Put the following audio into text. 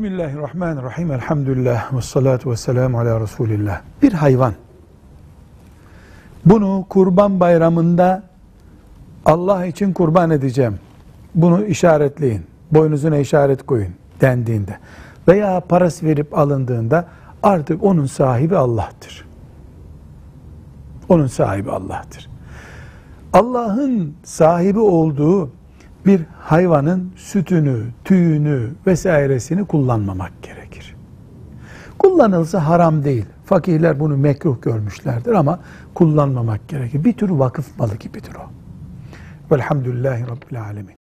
Bismillahirrahmanirrahim. Elhamdülillah. Ve salatu ve selamu ala Resulillah. Bir hayvan. Bunu kurban bayramında Allah için kurban edeceğim. Bunu işaretleyin. Boynuzuna işaret koyun dendiğinde veya parası verip alındığında artık onun sahibi Allah'tır. Onun sahibi Allah'tır. Allah'ın sahibi olduğu bir hayvanın sütünü, tüyünü vesairesini kullanmamak gerekir. Kullanılsa haram değil. Fakihler bunu mekruh görmüşlerdir ama kullanmamak gerekir. Bir tür vakıf malı gibidir o. Velhamdülillahi Rabbil Alemin.